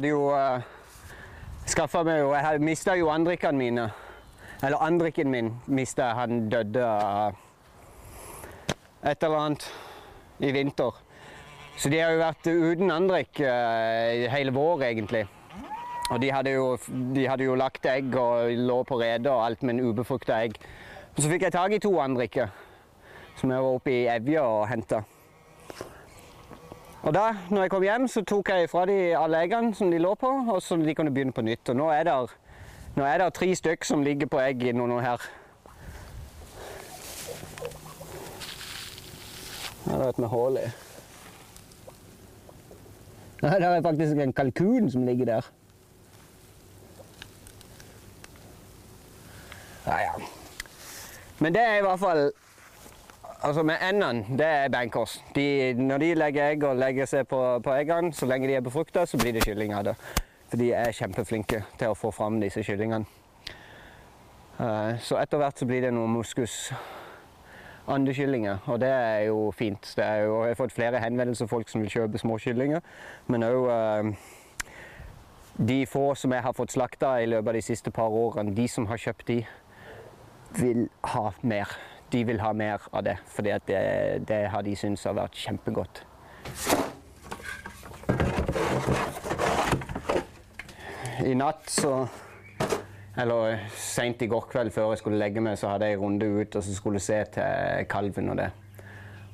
Hadde jo uh, skaffa meg jo Jeg mista jo andrikkene mine. Eller andrikken min mista. Han døde av et eller annet i vinter. Så de har jo vært uten andrikk uh, hele vår, egentlig. Og de hadde, jo, de hadde jo lagt egg og lå på rede og alt med en ubefrukta egg. Og så fikk jeg tak i to andrikker som jeg var oppe i Evja og henta. Og da når jeg kom hjem, så tok jeg fra de alle eggene som de lå på, og så de kunne begynne på nytt. Og nå er det, nå er det tre stykk som ligger på egg innunder her. Her er det et med hull i. Nei, det er faktisk en kalkun som ligger der. Ja, ja. Men det er i hvert fall Altså med endene, det er bankers. De, når de legger egg og legger seg på, på eggene, så lenge de er befrukta, så blir det kylling av det. For de er kjempeflinke til å få fram disse kyllingene. Uh, så etter hvert så blir det noen moskus andekyllinger, og det er jo fint. Er jo, jeg har fått flere henvendelser fra folk som vil kjøpe småkyllinger, men òg uh, de få som jeg har fått slakta i løpet av de siste par årene, de som har kjøpt de, vil ha mer de vil ha mer av det, for det, det, har de syntes har vært kjempegodt. I natt så Eller seint i går kveld før jeg skulle legge meg, så hadde jeg runde ut og så skulle se til kalven og det.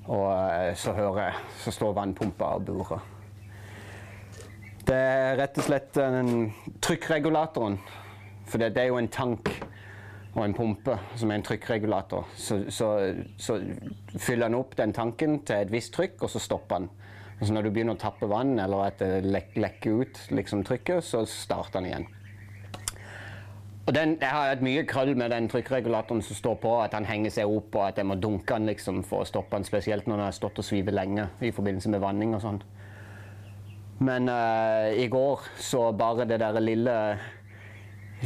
Og eh, så hører jeg Så står vannpumpa og burer. Det er rett og slett en trykkregulatoren. For det, det er jo en tank og en pumpe som er en trykkregulator. Så, så, så, fyller den opp den tanken til et visst trykk, og så stopper den. Så når du begynner å tappe vann, eller at det lek, lekker ut liksom, trykket, så starter den igjen. Den, Jeg har hatt mye krøll med den trykkregulatoren som står på, at han henger seg opp, og at jeg må dunke den liksom, for å stoppe den, spesielt når den har stått og svivet lenge i forbindelse med vanning og sånn. Men uh, i går så bare det der lille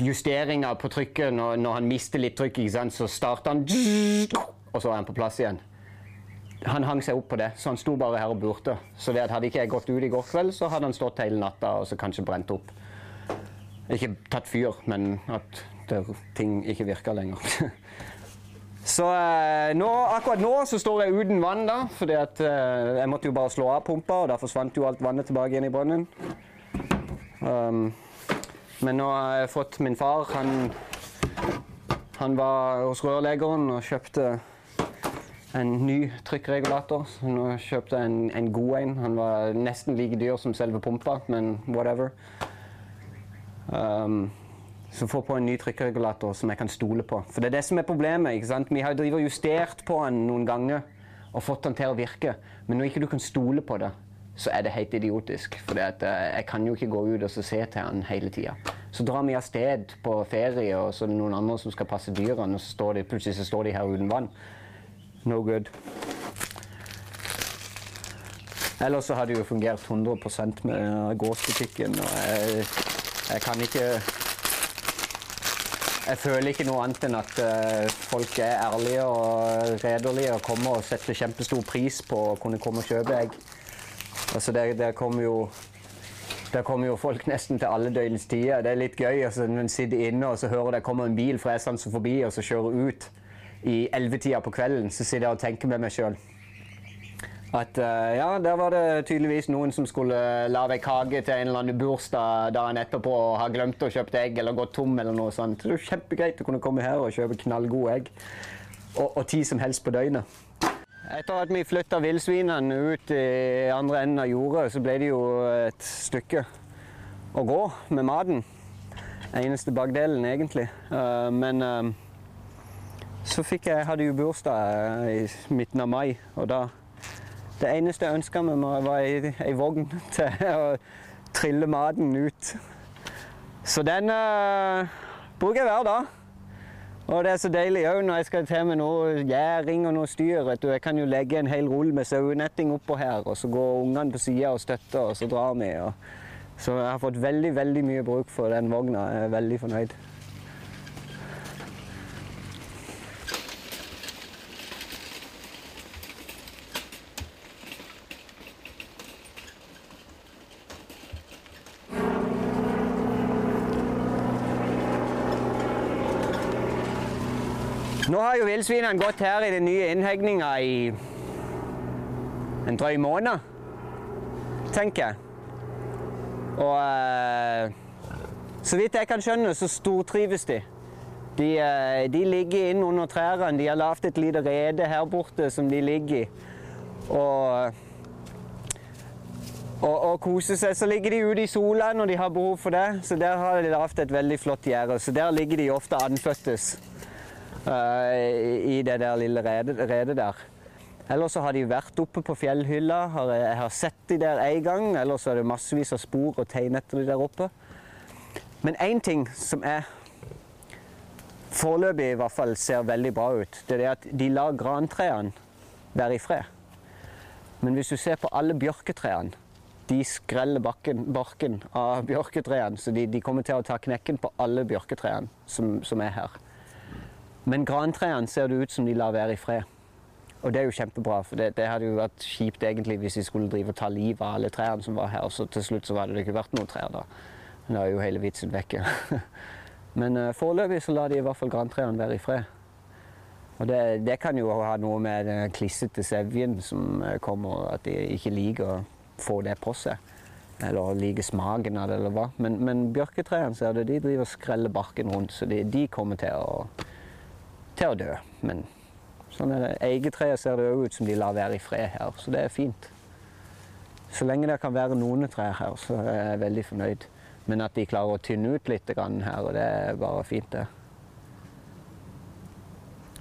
justeringer på trykket når, når, han mister litt trykk, så starter han Og så er han på plass igjen. Han hang seg opp på det, så han sto bare her og burte. Så det at hadde ikke jeg gått ut i går kveld, så hadde han stått hele natta og så kanskje brent opp. Ikke tatt fyr, men at det, ting ikke virka lenger. så eh, nå, akkurat nå så står jeg uten vann, da. For eh, jeg måtte jo bare slå av pumpa, og da forsvant jo alt vannet tilbake igjen i brønnen. Um, men nå har jeg fått min far. Han, han var hos rørleggeren og kjøpte en ny trykkregulator. Så nå kjøpte jeg en, en god en. Han var nesten like dyr som selve pumpa, men whatever. Um, så få på en ny trykkregulator som jeg kan stole på. For det er det som er problemet. ikke sant? Vi har driver justert på den noen ganger og fått den til å virke. Men når ikke du kan stole på det, så er det helt idiotisk. For eh, jeg kan jo ikke gå ut og se til han hele tida. Så drar vi av sted på ferie, og så er det noen andre som skal passe dyrene, og så de, plutselig så står de her uten vann. No good. Ellers så har det jo fungert 100% med gårdsbutikken, Og jeg, jeg, kan ikke Jeg føler ikke noe annet enn at uh, folk er ærlige og redelige og kommer og setter kjempestor pris på å kunne komme og kjøpe egg. Altså der, der kommer jo der kommer jo folk nesten til alle døgnets tider. Det er litt gøy altså, når en sitter inne og så hører det kommer en bil fresende forbi og så kjører ut i ellevetida på kvelden. Så sitter jeg og tenker med meg sjøl at uh, ja, der var det tydeligvis noen som skulle lage ei kake til en eller annen bursdag dagen etterpå og har glemt å kjøpe egg eller gått tom eller noe sånt. Det er kjempegreit å kunne komme her og kjøpe knallgode egg. Og, og tid som helst på døgnet. Etter at vi flytta villsvinene ut i andre enden av jordet, så ble det jo et stykke å gå med maten. Eneste bakdelen, egentlig. Eh, men eh, så fikk jeg, hadde jo bursdag i midten av mai, og da Det eneste jeg ønska meg, var ei, ei vogn til å trille maten ut. Så den uh, bruker jeg hver dag. Og det er så deilig òg når jeg skal til med noe gjæring og noe styr. vet du. Jeg kan jo legge en hel rull med sauenetting oppå her, og så går ungene på sida og støtter, og så drar vi. Og... Så jeg har fått veldig, veldig mye bruk for den vogna. Jeg er veldig fornøyd. Nå har jo villsvinene gått her i den nye innhegninga i en drøy måned, tenker jeg. Og eh, så vidt jeg kan skjønne, så stortrives de. De, eh, de ligger inn under trærne. De har lagd et lite rede her borte som de ligger i. Og, og, og koser seg. Så ligger de ute i sola når de har behov for det. Så der har de lagd et veldig flott gjerde. Så der ligger de ofte andføttes. Uh, I det der lille redet, der. Ellers har de vært oppe på fjellhylla. Jeg har sett de der én gang. Ellers er det massevis av spor og tegn etter de der oppe. Men én ting som er foreløpig i hvert fall ser veldig bra ut, det er at de lar grantrærne være i fred. Men hvis du ser på alle bjørketrærne, de skreller bakken, barken av bjørketrærne. Så de, de, kommer til å ta knekken på alle bjørketrærne som, som er her. Men grantrærne ser det ut som de lar være i fred. Og det er jo kjempebra, for det, det, hadde jo vært kjipt egentlig hvis de skulle drive og ta livet av alle trærne som var her, og så til slutt så hadde det ikke vært noen trær da. Da er jo hele vitsen vekke. Men uh, foreløpig så lar de i hvert fall grantrærne være i fred. Og det, det, kan jo ha noe med den klissete sevjen som eh, kommer, at de ikke liker å få det på seg. Eller liker smaken av det, eller hva. Men, men bjørketrærne ser du, de driver og skreller barken rundt, så de, de kommer til å, til å dø. Men Sånn er ser det òg ut som de lar være i fred her, så det er fint. Så lenge det kan være noen trær her, så er jeg veldig fornøyd. Men at de klarer å tynne ut litt her, og det er bare fint, det.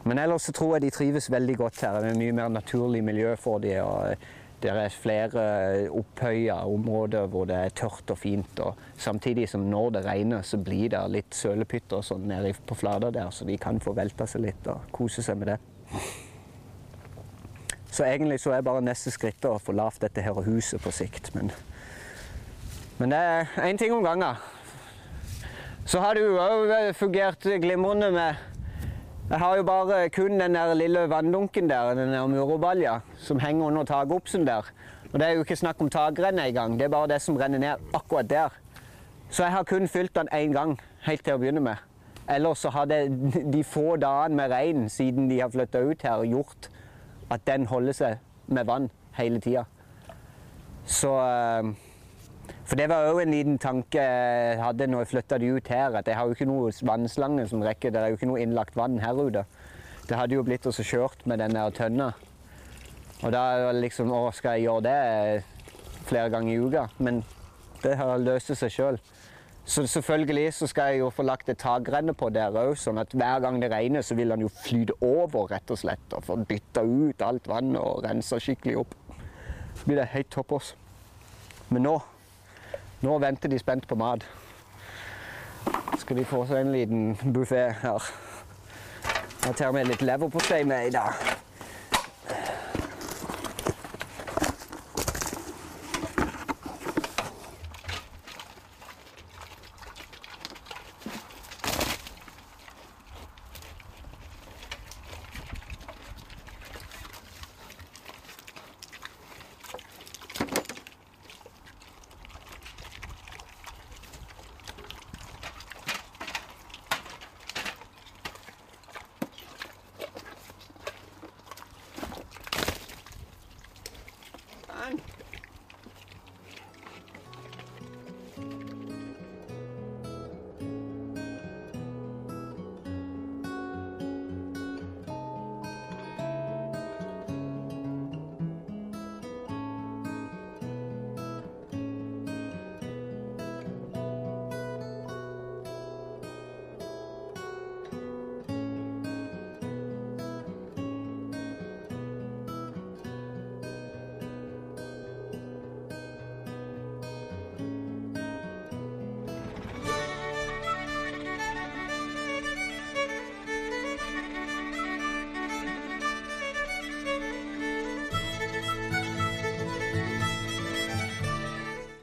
Men ellers så tror jeg de trives veldig godt her. Det er mye mer naturlig miljø for dem. Det er flere opphøya områder hvor det er tørt og fint. Og samtidig som når det regner, så blir det litt sølepytter sånn nede på flata der, så de kan få velta seg litt og kose seg med det. Så egentlig så er bare neste skritt å få lavt dette her huset på sikt. Men, men det er én ting om gangen. Så har det jo òg fungert glimrende med Jeg har jo bare kun den der lille vanndunken der, den murobalja, som henger under takopsen der. Og det er jo ikke snakk om takrenne engang, det er bare det som renner ned akkurat der. Så jeg har kun fylt den én gang, helt til å begynne med. Ellers så har det de få dagene med regn siden de har flytta ut her, gjort at den holder seg med vann hele tida. Så eh, For det var òg en liten tanke jeg hadde når jeg flytta de ut her, at jeg har jo ikke noe vannslange som rekker. Det er jo ikke noe innlagt vann her ute. Det hadde jo blitt også kjørt med den der tønna. Og da liksom Å, skal jeg gjøre det flere ganger i uka? Men det har løst seg sjøl. Så selvfølgelig så skal jeg jo få lagt et takrenne på der òg, sånn at hver gang det regner, så vil han jo flyte over, rett og slett. Og få bytta ut alt vannet og rensa skikkelig opp. Så blir det helt topp oss. Men nå nå venter de spent på mat. Skal de få seg en liten buffé her. Jeg tar med litt leverpostei med i dag.